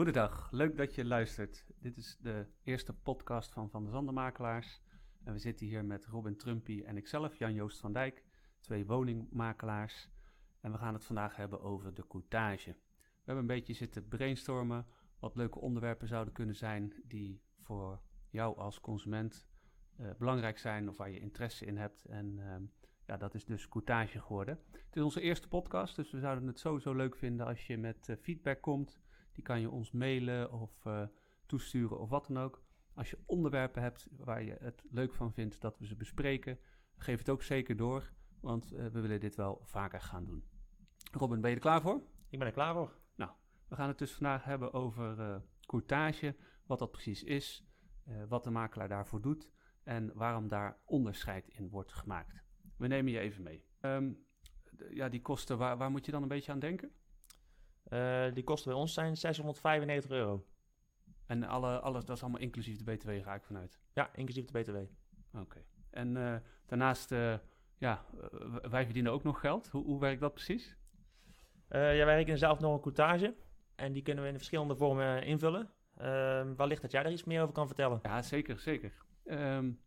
Goedendag, leuk dat je luistert. Dit is de eerste podcast van Van de Zandenmakelaars. En we zitten hier met Robin Trumpy en ikzelf, Jan-Joost van Dijk, twee woningmakelaars. En we gaan het vandaag hebben over de coutage. We hebben een beetje zitten brainstormen wat leuke onderwerpen zouden kunnen zijn die voor jou als consument eh, belangrijk zijn of waar je interesse in hebt. En ehm, ja, dat is dus coutage geworden. Het is onze eerste podcast, dus we zouden het sowieso leuk vinden als je met eh, feedback komt. Die kan je ons mailen of eh, toesturen of wat dan ook. Als je onderwerpen hebt waar je het leuk van vindt dat we ze bespreken, geef het ook zeker door, want we willen dit wel vaker gaan doen. Robin, ben je er klaar voor? Ik ben er klaar voor. Nou, we gaan het dus vandaag hebben over uh, courtage, wat dat precies is, wat de makelaar daarvoor doet en waarom daar onderscheid in wordt gemaakt. We nemen je even mee. Um, de, ja, die kosten, waar, waar, moet je dan een beetje aan denken? Uh, die kosten bij ons zijn 695 euro. En alle, alles, dat is allemaal inclusief de BTW, ga ik vanuit? Ja, inclusief de BTW. Oké. Okay. En daarnaast, ja, wij verdienen ook nog geld. Hoe, hoe werkt dat precies? Ja, wij rekenen zelf nog een courtage. En die kunnen we in verschillende vormen invullen. Uh, wellicht dat jij daar iets meer over kan vertellen. Ja, zeker, zeker. Um,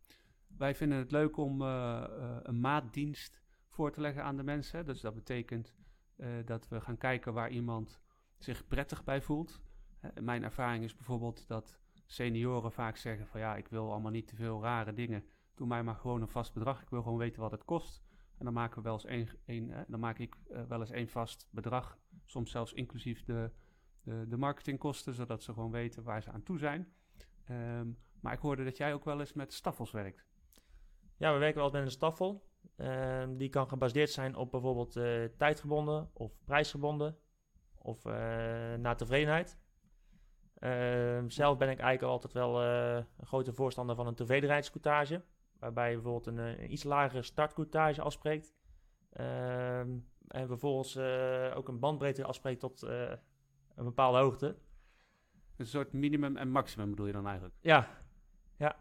wij vinden het leuk om uh, een maatdienst voor te leggen aan de mensen. Dus dat betekent dat we gaan kijken waar iemand zich prettig bij voelt. mijn ervaring is bijvoorbeeld dat senioren vaak zeggen van ja, ik wil allemaal niet te veel rare dingen. Doe mij maar gewoon een vast bedrag. Ik wil gewoon weten wat het kost. En dan maken we wel eens één, eh, dan maak ik uh, wel eens één vast bedrag, soms zelfs inclusief de, de, de, marketingkosten, zodat ze gewoon weten waar ze aan toe zijn. Um, maar ik hoorde dat jij ook wel eens met staffels werkt. Ja, we werken wel met een staffel. Uh, die kan gebaseerd zijn op bijvoorbeeld uh, tijdgebonden of prijsgebonden of naar tevredenheid. Ehm, zelf ben ik eigenlijk altijd wel een grote voorstander van een tevredenheidscoutage waarbij je bijvoorbeeld een, een iets lagere startcourtage afspreekt. Ehm, en vervolgens uh, ook een bandbreedte afspreekt tot uh, een bepaalde hoogte. Een soort minimum en maximum bedoel je dan eigenlijk? Ja. ja.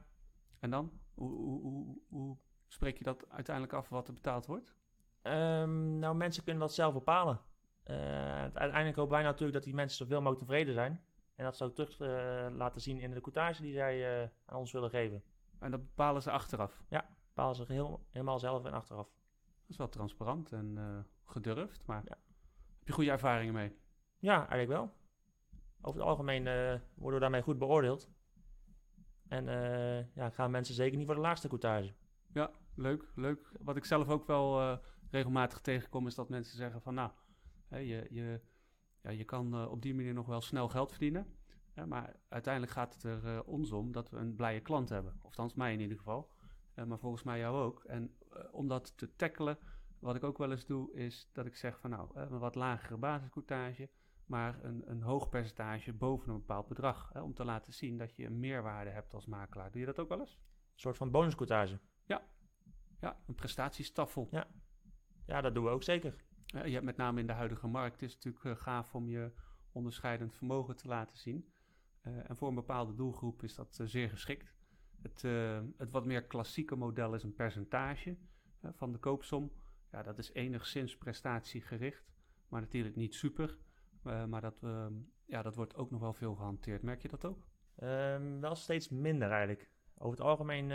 En dan? Hoe, hoe, hoe, hoe spreek je dat uiteindelijk af wat er betaald wordt? Um, nou, mensen kunnen dat zelf bepalen. Uh, uiteindelijk hopen wij natuurlijk dat die mensen zoveel mogelijk tevreden zijn. En dat zou terug laten zien in de courtage die zij aan ons willen geven. En dat bepalen ze achteraf? Ja, bepalen ze heel, helemaal zelf en achteraf. Dat is wel transparant en gedurfd, maar ja. heb je goede ervaringen mee? Ja, eigenlijk wel. Over het algemeen worden we daarmee goed beoordeeld. En ja, gaan mensen zeker niet voor de laagste coutage. Ja, leuk, leuk. Wat ik zelf ook wel regelmatig tegenkom is dat mensen zeggen van nou, hè, je, je, ja, je kan op die manier nog wel snel geld verdienen. Ja, maar uiteindelijk gaat het er uh, ons om dat we een blije klant hebben. Of althans mij in ieder geval. Maar volgens mij jou ook. En om dat te tackelen, wat ik ook wel eens doe, is dat ik zeg van nou, een wat lagere basiscourtage, maar een, een hoog percentage boven een bepaald bedrag. Hè, om te laten zien dat je een meerwaarde hebt als makelaar. Doe je dat ook wel eens? Een soort van bonuscourtage? Ja. Ja, een prestatiestaffel. Ja. ja, dat doen we ook zeker. je hebt met name in de huidige markt, is het natuurlijk gaaf om je onderscheidend vermogen te laten zien. Uh, en voor een bepaalde doelgroep is dat uh, zeer geschikt. Het, het, wat meer klassieke model is een percentage van de koopsom. Ja, dat is enigszins prestatiegericht, maar natuurlijk niet super. maar dat, ja, dat wordt ook nog wel veel gehanteerd. Merk je dat ook? Um, wel steeds minder eigenlijk. Over het algemeen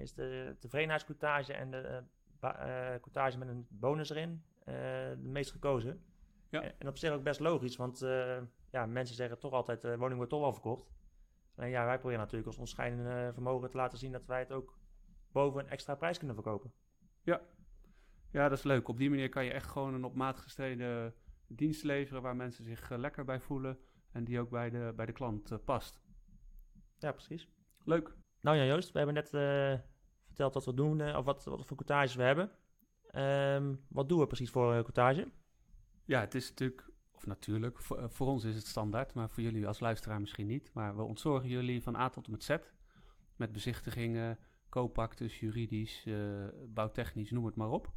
is de tevredenheidscoutage en de coutage met een bonus erin de meest gekozen. Ja. En, en op zich ook best logisch, want ja, mensen zeggen toch altijd, de woning wordt toch al verkocht. En ja, wij proberen natuurlijk als onderscheidende vermogen te laten zien dat wij het ook boven een extra prijs kunnen verkopen. Ja. ja, dat is leuk. Op die manier kan je echt gewoon een op maat gestreden dienst leveren waar mensen zich lekker bij voelen en die ook bij de, bij de klant past. Ja, precies. Leuk. Nou ja, Joost, we hebben net verteld wat we doen, of wat, wat voor courtages we hebben. Um, wat doen we precies voor uh, coutage? Ja, het is natuurlijk of natuurlijk, voor, eh, ons is het standaard, maar voor jullie als luisteraar misschien niet. Maar we ontzorgen jullie van A tot en met Z. Met bezichtigingen, koopactes, juridisch, bouwtechnisch, noem het maar op.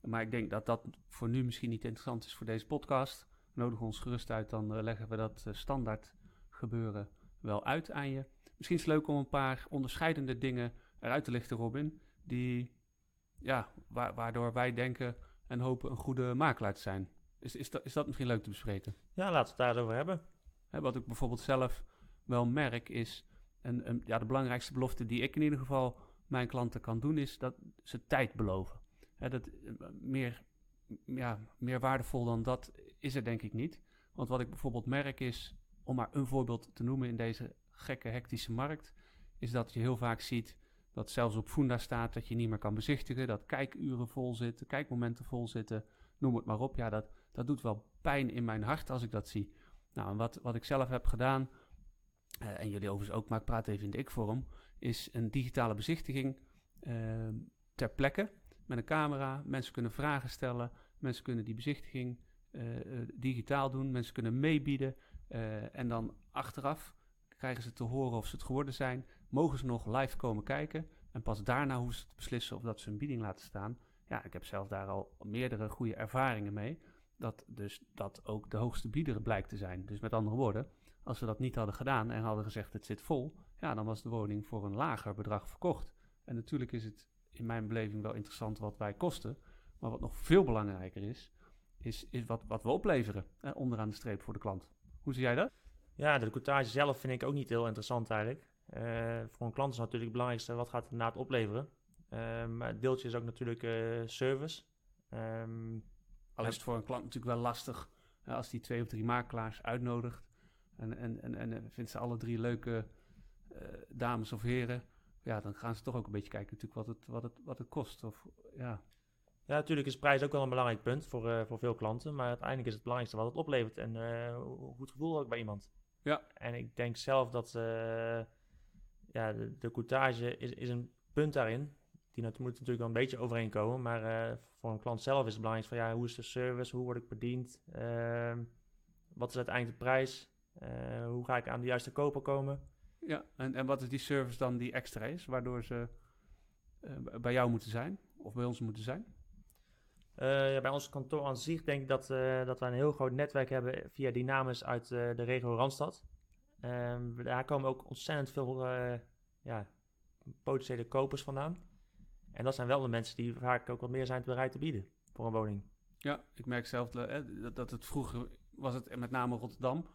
Maar ik denk dat dat voor nu misschien niet interessant is voor deze podcast. Nodig ons gerust uit, dan leggen we dat standaard gebeuren wel uit aan je. Misschien is het leuk om een paar onderscheidende dingen eruit te lichten, Robin. Die, ja, waardoor wij denken en hopen een goede makelaar te zijn. Is, is, dat, is dat misschien leuk te bespreken? Ja, laten we het daarover hebben. Hè, wat ik bijvoorbeeld zelf wel merk is, en, en ja, de belangrijkste belofte die ik in ieder geval mijn klanten kan doen, is dat ze tijd beloven. Hè, dat, meer, ja, meer waardevol dan dat is er denk ik niet. Want wat ik bijvoorbeeld merk is, om maar een voorbeeld te noemen in deze gekke, hectische markt, is dat je heel vaak ziet dat zelfs op Funda staat dat je niet meer kan bezichtigen, dat kijkuren vol zitten, kijkmomenten vol zitten, noem het maar op. Ja, dat, dat doet wel pijn in mijn hart als ik dat zie. Nou, wat, wat ik zelf heb gedaan, uh, en jullie overigens ook, maar ik praat even in de ik-vorm, is een digitale bezichtiging uh, ter plekke met een camera. Mensen kunnen vragen stellen, mensen kunnen die bezichtiging uh, digitaal doen, mensen kunnen meebieden en dan achteraf krijgen ze te horen of ze het geworden zijn, mogen ze nog live komen kijken en pas daarna hoeven ze te beslissen of dat ze een bieding laten staan. Ja, ik heb zelf daar al meerdere goede ervaringen mee. Dat dus dat ook de hoogste bieder blijkt te zijn. Dus met andere woorden, als we dat niet hadden gedaan en hadden gezegd het zit vol, ja, dan was de woning voor een lager bedrag verkocht. En natuurlijk is het in mijn beleving wel interessant wat wij kosten. Maar wat nog veel belangrijker is, is, is wat, wat we opleveren onderaan de streep voor de klant. Hoe zie jij dat? Ja, de coutage zelf vind ik ook niet heel interessant eigenlijk. Uh, voor een klant is natuurlijk het belangrijkste wat gaat het na het opleveren. Uh, maar het deeltje is ook natuurlijk uh, service. Um, Al is het voor een klant natuurlijk wel lastig als die twee of drie makelaars uitnodigt. En, en, en, en vindt ze alle drie leuke dames of heren. Ja, dan gaan ze toch ook een beetje kijken natuurlijk wat het, wat het, wat het kost. Of, ja. ja, natuurlijk is prijs ook wel een belangrijk punt voor, voor veel klanten. Maar uiteindelijk is het belangrijkste wat het oplevert en hoe het gevoel ook bij iemand. Ja. En ik denk zelf dat ja, de, de coutage is, is een punt daarin. Die moet natuurlijk wel een beetje overeenkomen. Maar uh, voor een klant zelf is het belangrijk van ja, hoe is de service? Hoe word ik bediend? Uh, wat is uiteindelijk de prijs? Uh, hoe ga ik aan de juiste koper komen? Ja, en, en wat is die service dan die extra is, waardoor ze bij jou moeten zijn of bij ons moeten zijn? Ja, bij ons kantoor aan zich denk ik dat, dat we een heel groot netwerk hebben via Dynamis uit de regio Randstad. Um, daar komen ook ontzettend veel ja, potentiële kopers vandaan. En dat zijn wel de mensen die vaak ook wat meer zijn bereid te bieden voor een woning. Ja, ik merk zelf dat, het vroeger was het met name Rotterdam.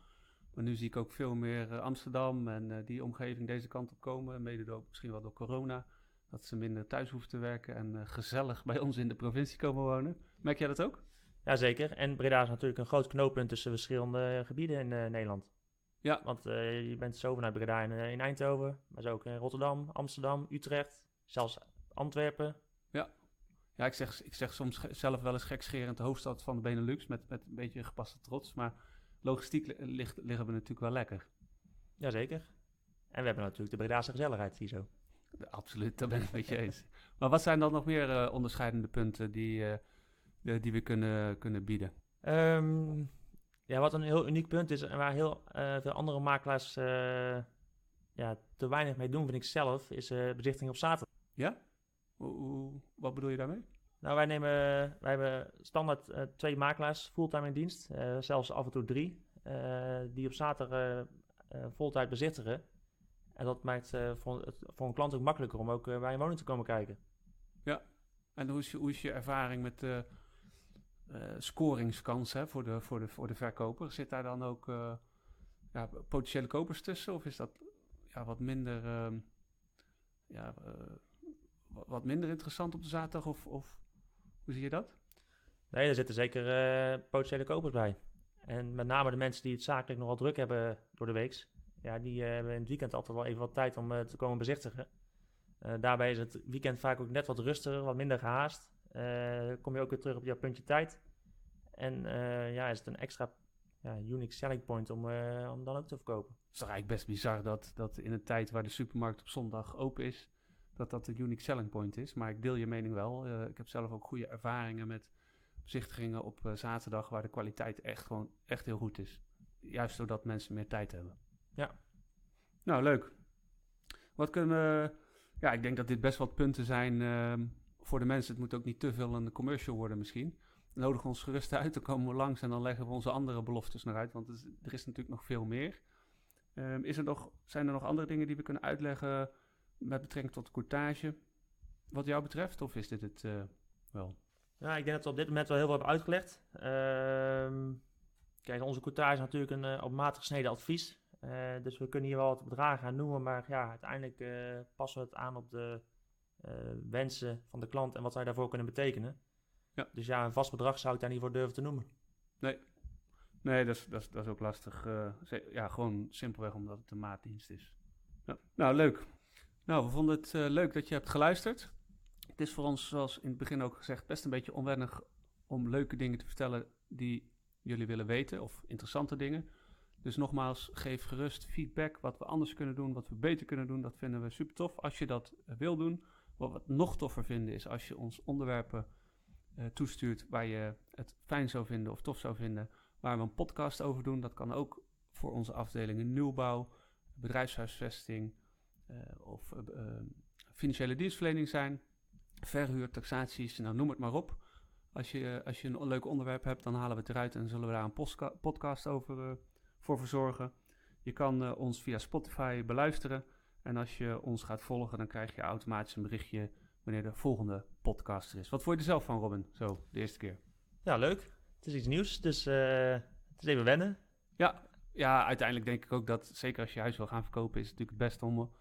Maar nu zie ik ook veel meer Amsterdam en die omgeving deze kant op komen. Mede door, misschien wel door corona. Dat ze minder thuis hoeven te werken en gezellig bij ons in de provincie komen wonen. Merk jij dat ook? Jazeker. En Breda is natuurlijk een groot knooppunt tussen verschillende gebieden in Nederland. Ja. Want uh, je bent zo vanuit Breda in, in, Eindhoven, maar zo ook in Rotterdam, Amsterdam, Utrecht, zelfs Antwerpen. Ja, ja ik, zeg, ik zeg soms zelf wel eens gekscherend de hoofdstad van de Benelux met, met een beetje gepaste trots. Maar logistiek ligt, liggen we natuurlijk wel lekker. Jazeker. En we hebben natuurlijk de Bredaanse gezelligheid hier zo. Absoluut, daar ben ik het met je eens. Maar wat zijn dan nog meer uh, onderscheidende punten die, uh, die we kunnen, kunnen bieden? Um, ja, wat een heel uniek punt is en waar heel uh, veel andere makelaars ja, te weinig mee doen, vind ik zelf, is bezichtiging op zaterdag. Ja? Wat bedoel je daarmee? Nou, wij, nemen, wij hebben standaard twee makelaars fulltime in dienst, zelfs af en toe drie, die op zaterdag voltijd bezichtigen. En dat maakt voor, het, voor een klant ook makkelijker om ook bij een woning te komen kijken. Ja, en hoe is je, hoe is je ervaring met uh, scoringskans hè, voor, de, voor, de, voor de verkoper. Zit daar dan ook ja, potentiële kopers tussen? Of is dat ja, wat minder uh, ja, wat minder interessant op de zaterdag? Of, of hoe zie je dat? Nee, er zitten zeker potentiële kopers bij. En met name de mensen die het zakelijk nogal druk hebben door de week. Ja, die hebben in het weekend altijd wel even wat tijd om te komen bezichtigen. daarbij is het weekend vaak ook net wat rustiger, wat minder gehaast. Kom je ook weer terug op jouw puntje tijd. En ja, is het een extra ja, unique selling point om, om dan ook te verkopen. Het is eigenlijk best bizar dat, dat in een tijd waar de supermarkt op zondag open is, dat dat een unique selling point is. Maar ik deel je mening wel. ik heb zelf ook goede ervaringen met bezichtigingen op zaterdag waar de kwaliteit echt gewoon echt heel goed is. Juist doordat mensen meer tijd hebben. Ja. Nou, leuk. Wat kunnen we... Ja, ik denk dat dit best wat punten zijn ehm, voor de mensen, het moet ook niet te veel een commercial worden misschien. Nodig ons gerust uit, dan komen we langs en dan leggen we onze andere beloftes naar uit, want er is natuurlijk nog veel meer. Um, is er nog, zijn er nog andere dingen die we kunnen uitleggen met betrekking tot courtage, wat jou betreft, of is dit het uh, wel? Ja, ik denk dat we op dit moment wel heel veel hebben uitgelegd. Um, kijk, onze courtage is natuurlijk een uh, op maat gesneden advies. Uh, dus we kunnen hier wel wat bedragen aan noemen, maar ja, uiteindelijk uh, passen we het aan op de wensen van de klant en wat wij daarvoor kunnen betekenen. Ja. Dus ja, een vast bedrag zou ik daar niet voor durven te noemen. Nee, nee dat, is, dat, is, dat is ook lastig. ja, gewoon simpelweg omdat het een maatdienst is. Ja. Nou, leuk. Nou, we vonden het leuk dat je hebt geluisterd. Het is voor ons, zoals in het begin ook gezegd, best een beetje onwennig om leuke dingen te vertellen die jullie willen weten of interessante dingen. Dus nogmaals, geef gerust feedback wat we anders kunnen doen, wat we beter kunnen doen. Dat vinden we super tof als je dat eh, wil doen. Wat we nog toffer vinden is als je ons onderwerpen uh, toestuurt waar je het fijn zou vinden of tof zou vinden, waar we een podcast over doen. Dat kan ook voor onze afdelingen nieuwbouw, bedrijfshuisvesting uh, of financiële dienstverlening zijn, verhuur, taxaties, nou noem het maar op. Als je, als je een leuk onderwerp hebt, dan halen we het eruit en zullen we daar een podcast over voor verzorgen. Je kan uh, ons via Spotify beluisteren. En als je ons gaat volgen, dan krijg je automatisch een berichtje wanneer de volgende podcast er is. Wat vond je er zelf van, Robin? Zo, de eerste keer. Ja, leuk. Het is iets nieuws, dus uh, het is even wennen. Ja, ja, uiteindelijk denk ik ook dat, zeker als je huis wil gaan verkopen, is het natuurlijk het beste om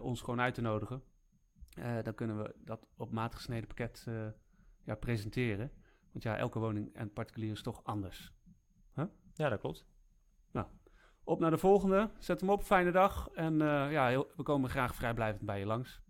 ons gewoon uit te nodigen. dan kunnen we dat op maat gesneden pakket ja, presenteren. Want ja, elke woning en particulier is toch anders. Huh? Ja, dat klopt. Op naar de volgende. Zet hem op, fijne dag. En uh, ja, heel, we komen graag vrijblijvend bij je langs.